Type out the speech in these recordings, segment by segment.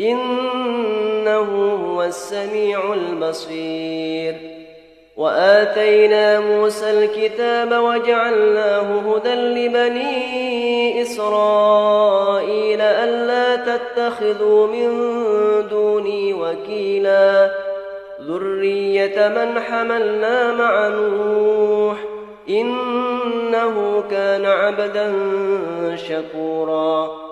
إنه هو السميع البصير. وآتينا موسى الكتاب وجعلناه هدى لبني إسرائيل ألا تتخذوا من دوني وكيلا. ذرية من حملنا مع نوح إنه كان عبدا شكورا.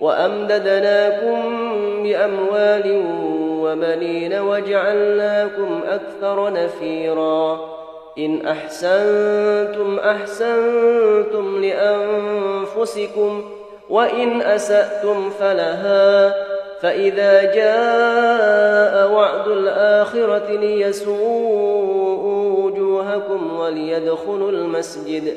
وأمددناكم بأموال وبنين وجعلناكم أكثر نفيرا. إن أحسنتم أحسنتم لأنفسكم وإن أسأتم فلها. فإذا جاء وعد الآخرة ليسوءوا وجوهكم وليدخلوا المسجد.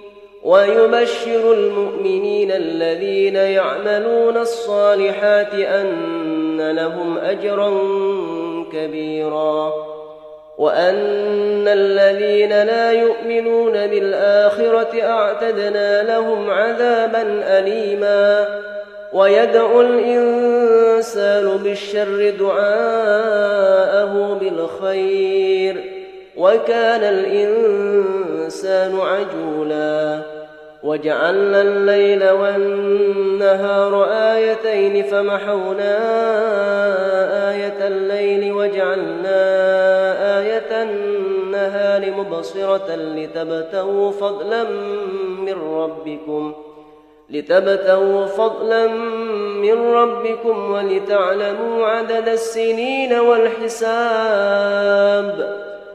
ويبشر المؤمنين الذين يعملون الصالحات أن لهم أجرا كبيرا وأن الذين لا يؤمنون بالآخرة أعتدنا لهم عذابا أليما ويدعو الإنسان بالشر دعاءه بالخير وكان الإنسان عجولا وجعلنا الليل والنهار آيتين فمحونا آية الليل وجعلنا آية النهار مبصرة لتبتغوا فضلا من ربكم لتبتغوا فضلا من ربكم ولتعلموا عدد السنين والحساب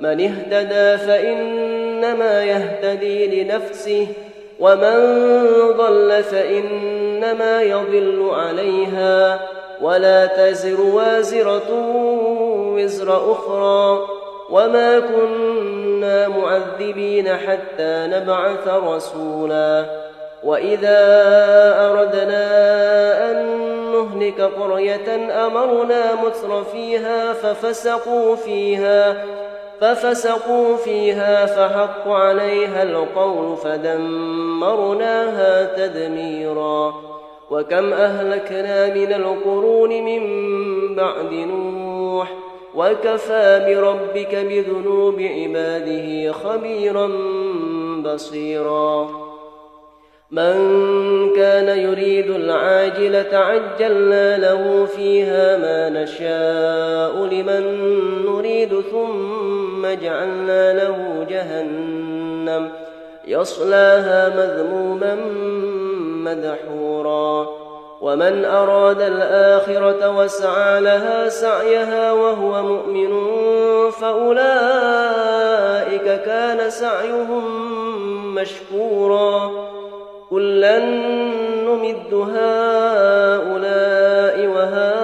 من اهتدى فإنما يهتدي لنفسه ومن ضل فإنما يضل عليها ولا تزر وازرة وزر أخرى. وما كنا معذبين حتى نبعث رسولا. وإذا أردنا أن نهلك قرية أمرنا متر فيها ففسقوا فيها. ففسقوا فيها فحق عليها القول فدمرناها تدميرا وكم أهلكنا من القرون من بعد نوح وكفى بربك بذنوب عباده خبيرا بصيرا من كان يريد العاجلة عجلنا له فيها ما نشاء لمن نريد ثم جعلنا له جهنم يصلاها مذموما مدحورا. ومن أراد الآخرة وسعى لها سعيها وهو مؤمن فأولئك كان سعيهم مشكورا. كلا نمد هؤلاء وهؤلاء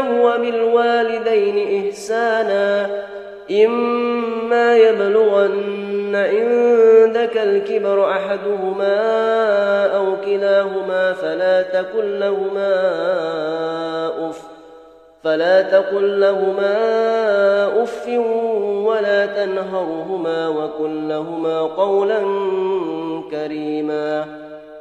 إياه وبالوالدين إحسانا إما يبلغن عندك الكبر أحدهما أو كلاهما فلا تكن لهما أف فلا تقل لهما أف ولا تنهرهما وقل لهما قولا كريما.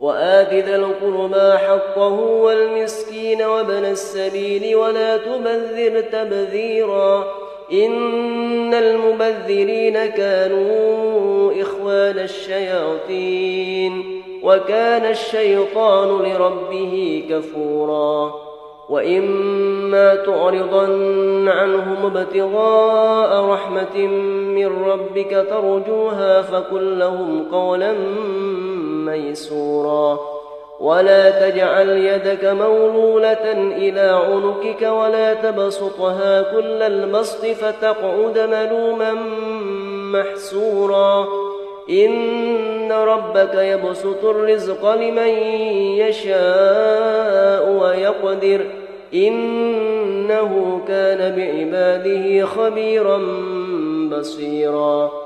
وآت ذا القربى حقه والمسكين وابن السبيل ولا تبذر تبذيرا إن المبذرين كانوا إخوان الشياطين وكان الشيطان لربه كفورا وإما تعرضن عنهم ابتغاء رحمة من ربك ترجوها فقل لهم قولا ميسورا. ولا تجعل يدك مولولة إلى عنقك ولا تبسطها كل البسط فتقعد ملوما محسورا. إن ربك يبسط الرزق لمن يشاء ويقدر. إنه كان بعباده خبيرا بصيرا.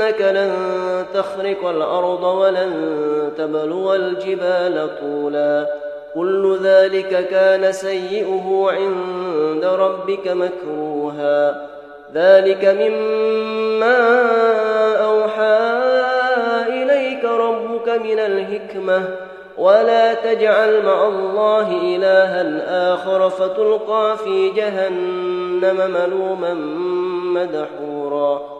إنك لن تخرق الأرض ولن تبلغ الجبال طولا. كل ذلك كان سيئه عند ربك مكروها. ذلك مما أوحى إليك ربك من الحكمة. ولا تجعل مع الله إلها آخر فتلقى في جهنم ملوما مدحورا.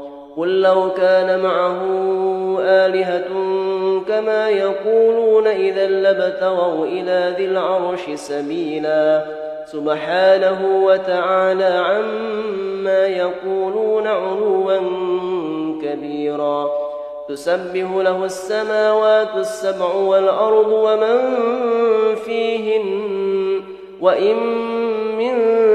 قل لو كان معه آلهة كما يقولون إذا لابتغوا إلى ذي العرش سبيلا. سبحانه وتعالى عما يقولون علوا كبيرا. تسبح له السماوات السبع والأرض ومن فيهن وإن من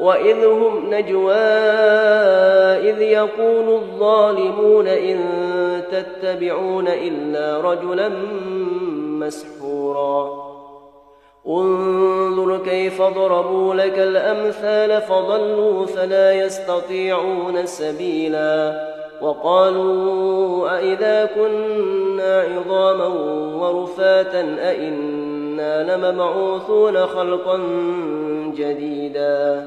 وإذ هم نجوى إذ يقول الظالمون إن تتبعون إلا رجلا مسحورا انظر كيف ضربوا لك الأمثال فضلوا فلا يستطيعون سبيلا وقالوا أئذا كنا عظاما ورفاتا أئنا لمبعوثون خلقا جديدا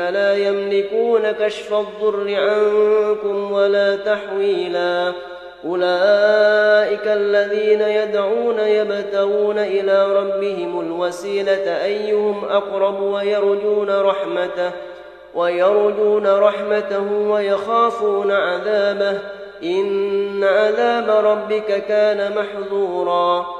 فلا يملكون كشف الضر عنكم ولا تحويلا. أولئك الذين يدعون يبتغون إلى ربهم الوسيلة أيهم أقرب ويرجون رحمته ويرجون رحمته ويخافون عذابه. إن عذاب ربك كان محظورا.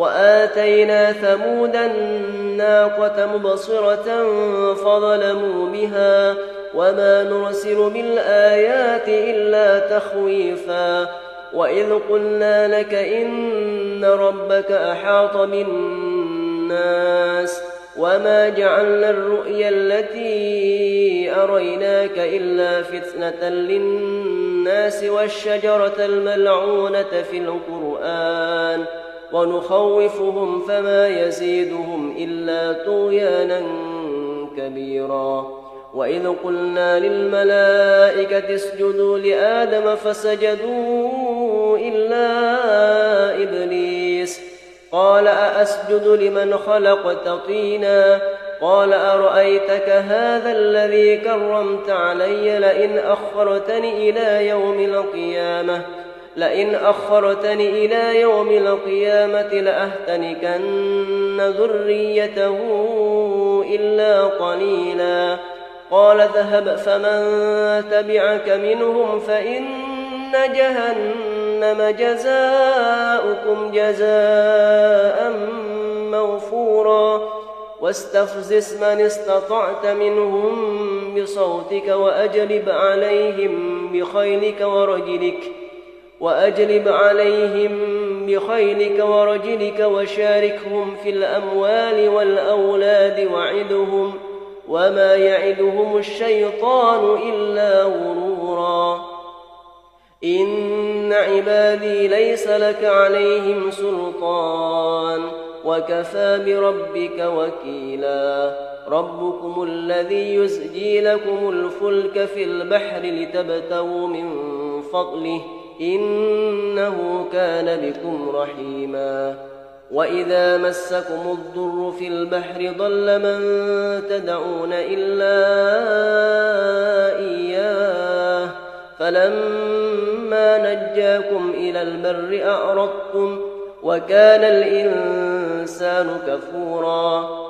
وآتينا ثمود الناقة مبصرة فظلموا بها وما نرسل بالآيات إلا تخويفا وإذ قلنا لك إن ربك أحاط بالناس وما جعلنا الرؤيا التي أريناك إلا فتنة للناس والشجرة الملعونة في القرآن ونخوفهم فما يزيدهم إلا طغيانا كبيرا. وإذ قلنا للملائكة اسجدوا لآدم فسجدوا إلا إبليس. قال أأ أسجد لمن خلقت طينا؟ قال أرأيتك هذا الذي كرمت علي لئن أخرتني إلى يوم القيامة؟ لئن أخرتني إلى يوم القيامة لأهتنكن ذريته إلا قليلا. قال ذهب فمن تبعك منهم فإن جهنم جزاؤكم جزاء موفورا. واستفزز من استطعت منهم بصوتك وأجلب عليهم بخيلك ورجلك. وأجلب عليهم بخيلك ورجلك وشاركهم في الأموال والأولاد وعدهم وما يعدهم الشيطان إلا غرورا. إن عبادي ليس لك عليهم سلطان وكفى بربك وكيلا. ربكم الذي يزجي لكم الفلك في البحر لتبتغوا من فضله إنه كان بكم رحيما. وإذا مسكم الضر في البحر ضل من تدعون إلا إياه. فلما نجاكم إلى البر أعرضتم وكان الإنسان كفورا.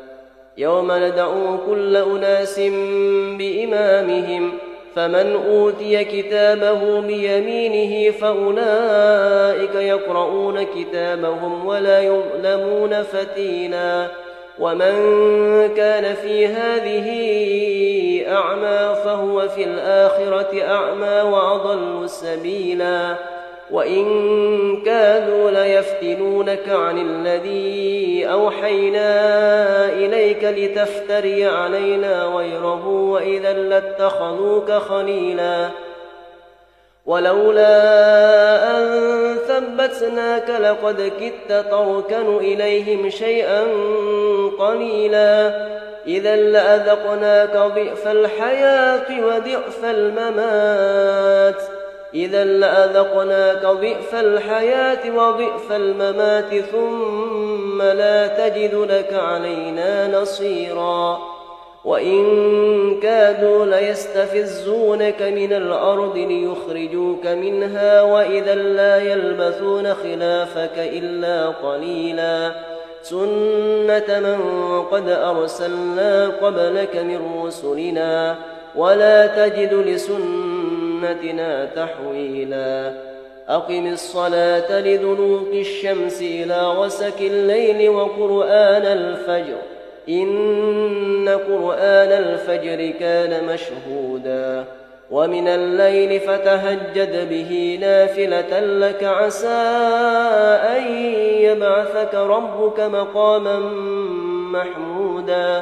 يوم ندعو كل أناس بإمامهم فمن أوتي كتابه بيمينه فأولئك يقرؤون كتابهم ولا يظلمون فتيلا. ومن كان في هذه أعمى فهو في الآخرة أعمى وأضل سبيلا. وإن كادوا ليفتنونك عن الذي أوحينا إليك لتفتري علينا غيره وإذا لاتخذوك خليلا. ولولا أن ثبتناك لقد كدت تركن إليهم شيئا قليلا. إذا لأذقناك ضعف الحياة وضعف الممات. إذا لأذقناك ضعف الحياة وضعف الممات ثم لا تجد لك علينا نصيرا. وإن كادوا ليستفزونك من الأرض ليخرجوك منها وإذا لا يلبثون خلافك إلا قليلا. سنة من قد أرسلنا قبلك من رسلنا ولا تجد لسنتنا تحويلا. أقم الصلاة لدلوك الشمس إلى غسك الليل وقرآن الفجر. إن قرآن الفجر كان مشهودا. ومن الليل فتهجد به نافلة لك عسى أن يبعثك ربك مقاما محمودا.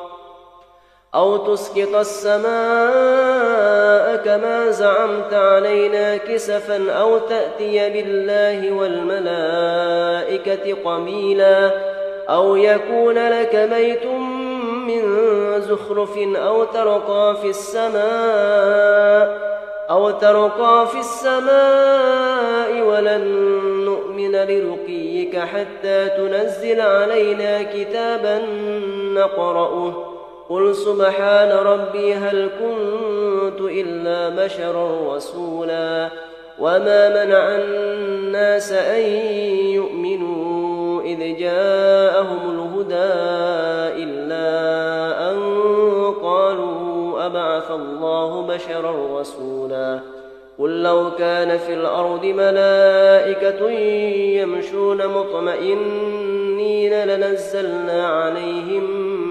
أو تسقط السماء كما زعمت علينا كسفا أو تأتي بالله والملائكة قبيلا أو يكون لك بيت من زخرف أو ترقى في السماء أو ترقى في السماء ولن نؤمن لرقيك حتى تنزل علينا كتابا نقرأه قل سبحان ربي هل كنت إلا بشرا رسولا وما منع الناس أن يؤمنوا إذ جاءهم الهدى إلا أن قالوا أبعث الله بشرا رسولا قل لو كان في الأرض ملائكة يمشون مطمئنين لنزلنا عليهم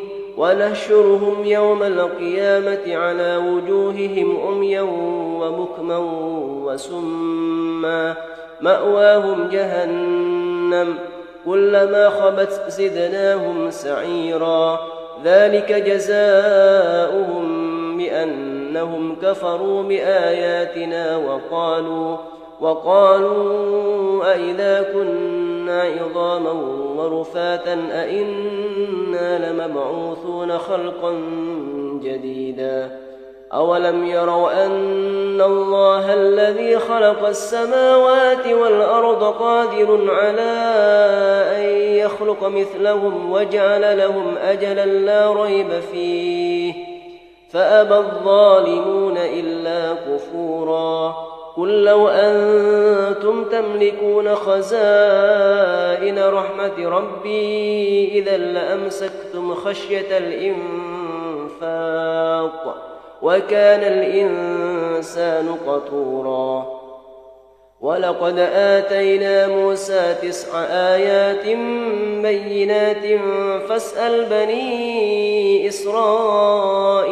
ونحشرهم يوم القيامة على وجوههم عميا وبكما وسما مأواهم جهنم كلما خبت زدناهم سعيرا ذلك جزاؤهم بأنهم كفروا بآياتنا وقالوا وقالوا أئذا كنا عظاما ورفاتا أئنا لمبعوثون خلقا جديدا. أولم يروا أن الله الذي خلق السماوات والأرض قادر على أن يخلق مثلهم وجعل لهم أجلا لا ريب فيه. فأبى الظالمون إلا كفورا. قل لو أنتم تملكون خزائن رحمة ربي إذا لأمسكتم خشية الإنفاق وكان الإنسان قطورا ولقد آتينا موسى تسع آيات بينات فاسأل بني إسرائيل.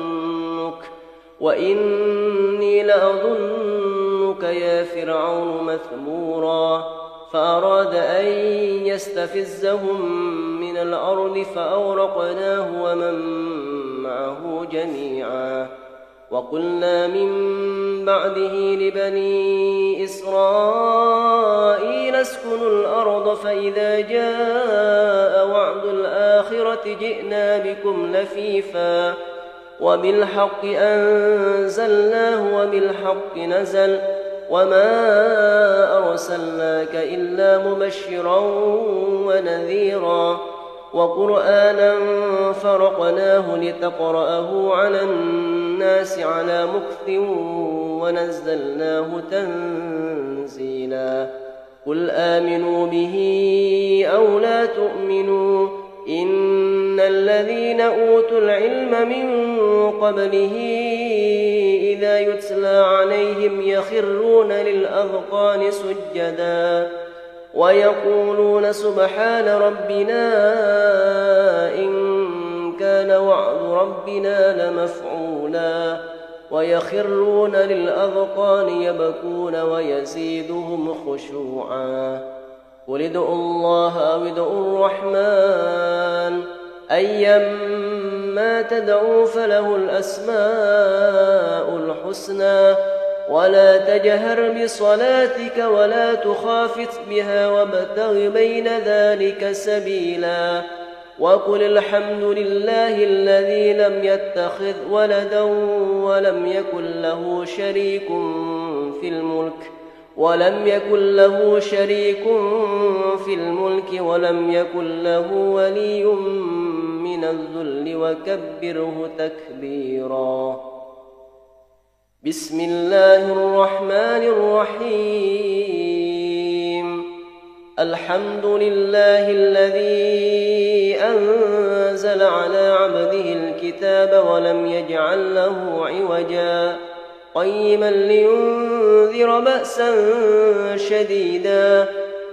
وإني لأظنك يا فرعون مثمورا فأراد أن يستفزهم من الأرض فأورقناه ومن معه جميعا وقلنا من بعده لبني إسرائيل اسكنوا الأرض فإذا جاء وعد الآخرة جئنا بكم لفيفا وبالحق أنزلناه وبالحق نزل وما أرسلناك إلا مبشرا ونذيرا وقرآنا فرقناه لتقرأه على الناس على مكث ونزلناه تنزيلا قل آمنوا به أو لا تؤمنوا الذين أوتوا العلم من قبله إذا يتلى عليهم يخرون للأذقان سجداً ويقولون سبحان ربنا إن كان وعد ربنا لمفعولا ويخرون للأذقان يبكون ويزيدهم خشوعا قل ادعوا الله أو ادعوا الرحمن أيما تدعوا فله الأسماء الحسنى ولا تجهر بصلاتك ولا تخافت بها وابتغ بين ذلك سبيلا. وقل الحمد لله الذي لم يتخذ ولدا ولم يكن له شريك في الملك ولم يكن له شريك في الملك ولم يكن له ولي من الذل وكبره تكبيراً. بسم الله الرحمن الرحيم. الحمد لله الذي أنزل على عبده الكتاب ولم يجعل له عوجا. قيما لينذر بأسا شديدا.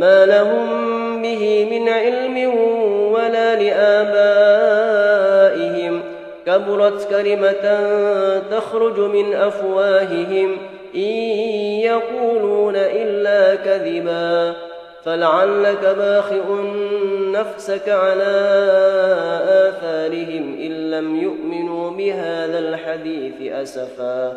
ما لهم به من علم ولا لآبائهم. كبرت كلمة تخرج من أفواههم. إن يقولون إلا كذبا فلعلك باخئ نفسك على آثارهم. إن لم يؤمنوا بهذا الحديث أسفا.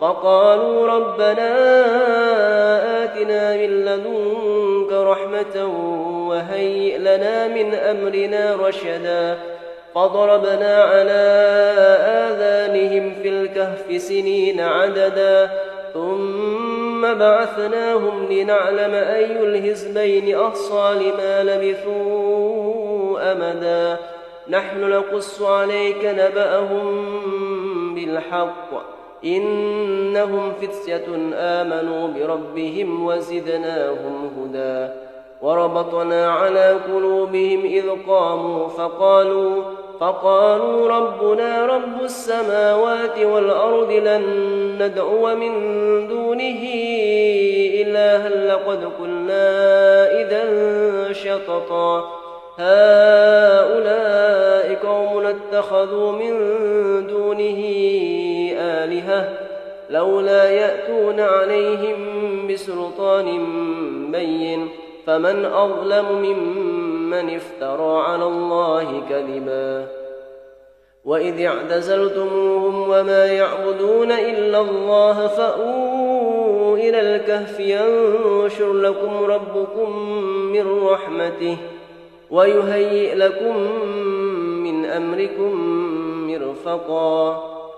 فقالوا ربنا آتنا من لدنك رحمة وهيئ لنا من أمرنا رشدا. فضربنا على آذانهم في الكهف سنين عددا. ثم بعثناهم لنعلم أي الهزبين أحصى لما لبثوا أمدا. نحن نقص عليك نبأهم بالحق. إنهم فتية آمنوا بربهم وزدناهم هدى وربطنا على قلوبهم إذ قاموا فقالوا فقالوا ربنا رب السماوات والأرض لن ندعو من دونه إلها لقد قلنا إذا شططا هؤلاء قوم اتخذوا من دونه آلهة لولا يأتون عليهم بسلطان بين فمن أظلم ممن افترى على الله كذبا. وإذ اعتزلتموهم وما يعبدون إلا الله فأووا إلى الكهف ينشر لكم ربكم من رحمته ويهيئ لكم من أمركم مرفقا.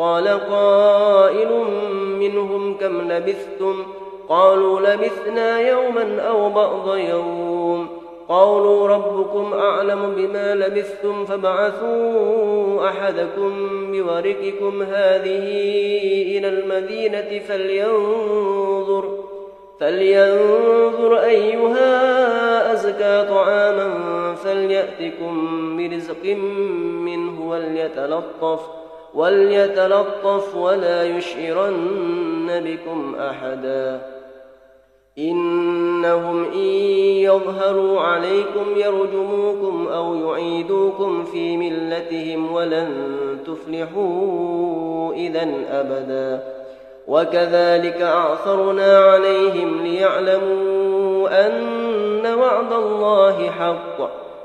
قال قائل منهم كم لبثتم؟ قالوا لبثنا يوما أو بعض يوم. قالوا ربكم أعلم بما لبثتم فابعثوا أحدكم بورقكم هذه إلى المدينة فلينظر فلينظر أيها أزكى طعاما فليأتكم برزق منه وليتلطف وليتلطف ولا يشعرن بكم أحدا. إنهم إن يظهروا عليكم يرجموكم أو يعيدوكم في ملتهم ولن تفلحوا إذا أبدا. وكذلك أعثرنا عليهم ليعلموا أن وعد الله حق.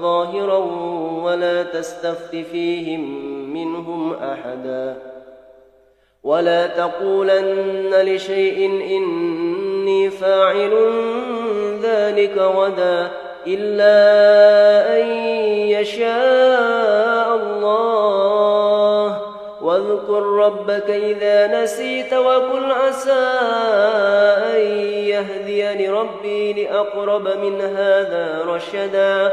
ظاهرا ولا تستفت فيهم منهم أحدا. ولا تقولن لشيء إني فاعل ذلك غدا إلا أن يشاء الله. واذكر ربك إذا نسيت وقل عسى أن يهديني ربي لأقرب من هذا رشدا.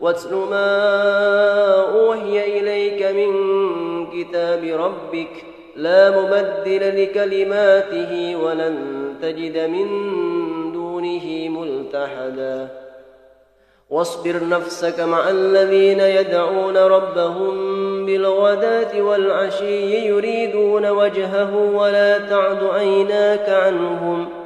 واتل ما أوحي إليك من كتاب ربك لا مبدل لكلماته ولن تجد من دونه ملتحدا. واصبر نفسك مع الذين يدعون ربهم بالغداة والعشي يريدون وجهه ولا تعد عيناك عنهم.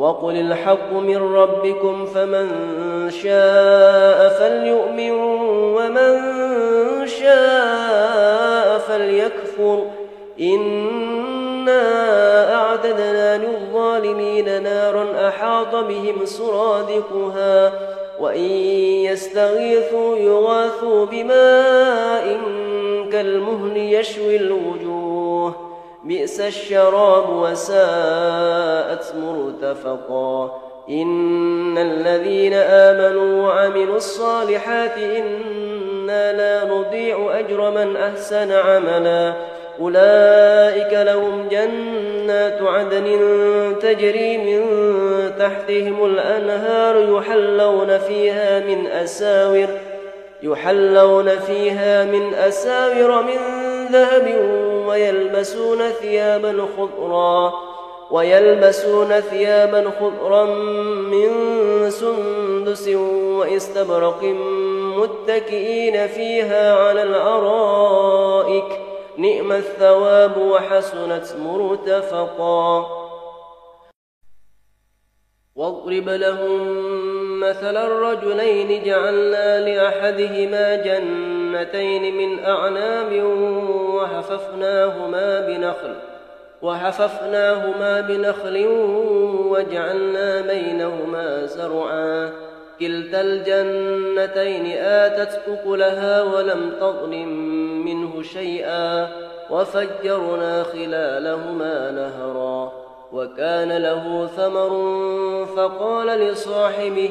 وقل الحق من ربكم فمن شاء فليؤمن ومن شاء فليكفر. إنا أعتدنا للظالمين نارا أحاط بهم سرادقها وإن يستغيثوا يغاثوا بماء كالمهل يشوي الوجوه. بئس الشراب وساءت مرتفقا. إن الذين آمنوا وعملوا الصالحات إنا لا نضيع أجر من أحسن عملا. أولئك لهم جنات عدن تجري من تحتهم الأنهار يحلون فيها من أساور يحلون فيها من أساور من ذهب ويلبسون ثيابا خضرا ويلبسون ثيابا خضرا من سندس واستبرق متكئين فيها على الأرائك. نئم الثواب وحسنت مرتفقا. واضرب لهم مثل الرجلين جعلنا لأحدهما جنتين من اعناب وحففناهما بنخل وحففناهما بنخل وجعلنا بينهما زرعا. كلتا الجنتين آتت أكلها ولم تظلم منه شيئا وفجرنا خلالهما نهرا. وكان له ثمر فقال لصاحبه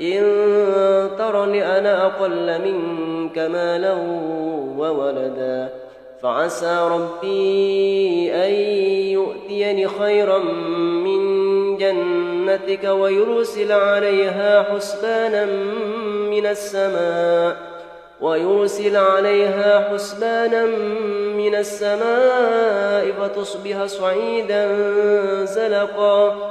إن ترني أنا أقل منك مالا وولدا فعسى ربي أن يؤتيني خيرا من جنتك ويرسل عليها حسبانا من السماء ويرسل عليها حسبانا من السماء فتصبح صعيدا زلقا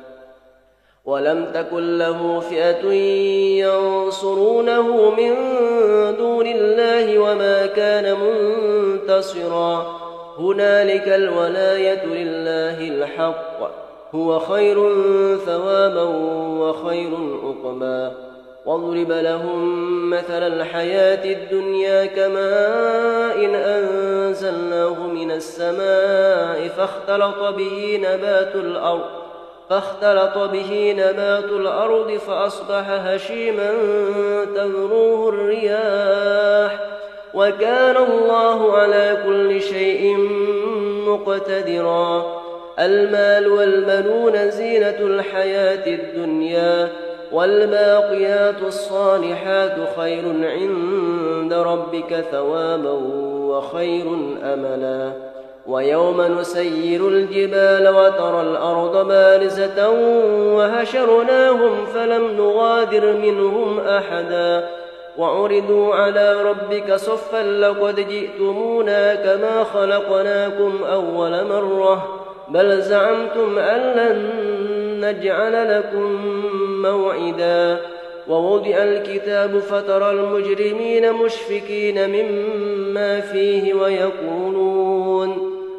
ولم تكن له فئة ينصرونه من دون الله وما كان منتصرا. هنالك الولاية لله الحق. هو خير ثوابا وخير عقبا واضرب لهم مثل الحياة الدنيا كماء إن أنزلناه من السماء فاختلط به نبات الأرض. فاختلط به نبات الأرض فأصبح هشيما تذروه الرياح. وكان الله على كل شيء مقتدرا. المال والبنون زينة الحياة الدنيا والباقيات الصالحات خير عند ربك ثوابا وخير أملا. ويوم نسير الجبال وترى الأرض بارزة وهشرناهم فلم نغادر منهم أحدا. وعرضوا على ربك صفا لقد جئتمونا كما خلقناكم أول مرة. بل زعمتم أن لن نجعل لكم موعدا. ووضع الكتاب فترى المجرمين مشفكين مما فيه ويقولون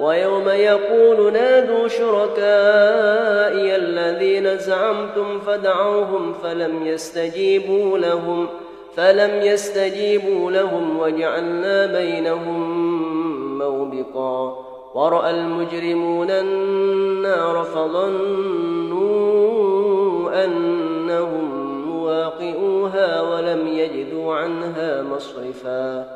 ويوم يقول نادوا شركائي الذين زعمتم فدعوهم فلم يستجيبوا لهم فلم يستجيبوا لهم وجعلنا بينهم موبقا. ورأى المجرمون النار فظنوا أنهم مواقئوها ولم يجدوا عنها مصرفا.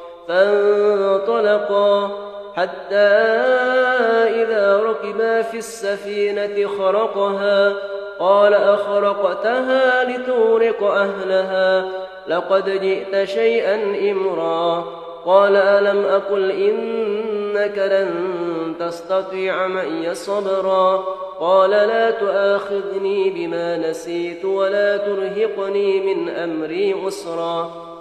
فانطلقا حتى إذا ركبا في السفينة خرقها. قال أخرقتها لتورق أهلها. لقد جئت شيئا إمرا. قال ألم أقل إنك لن تستطيع معي صبرا. قال لا تؤاخذني بما نسيت ولا ترهقني من أمري عسرا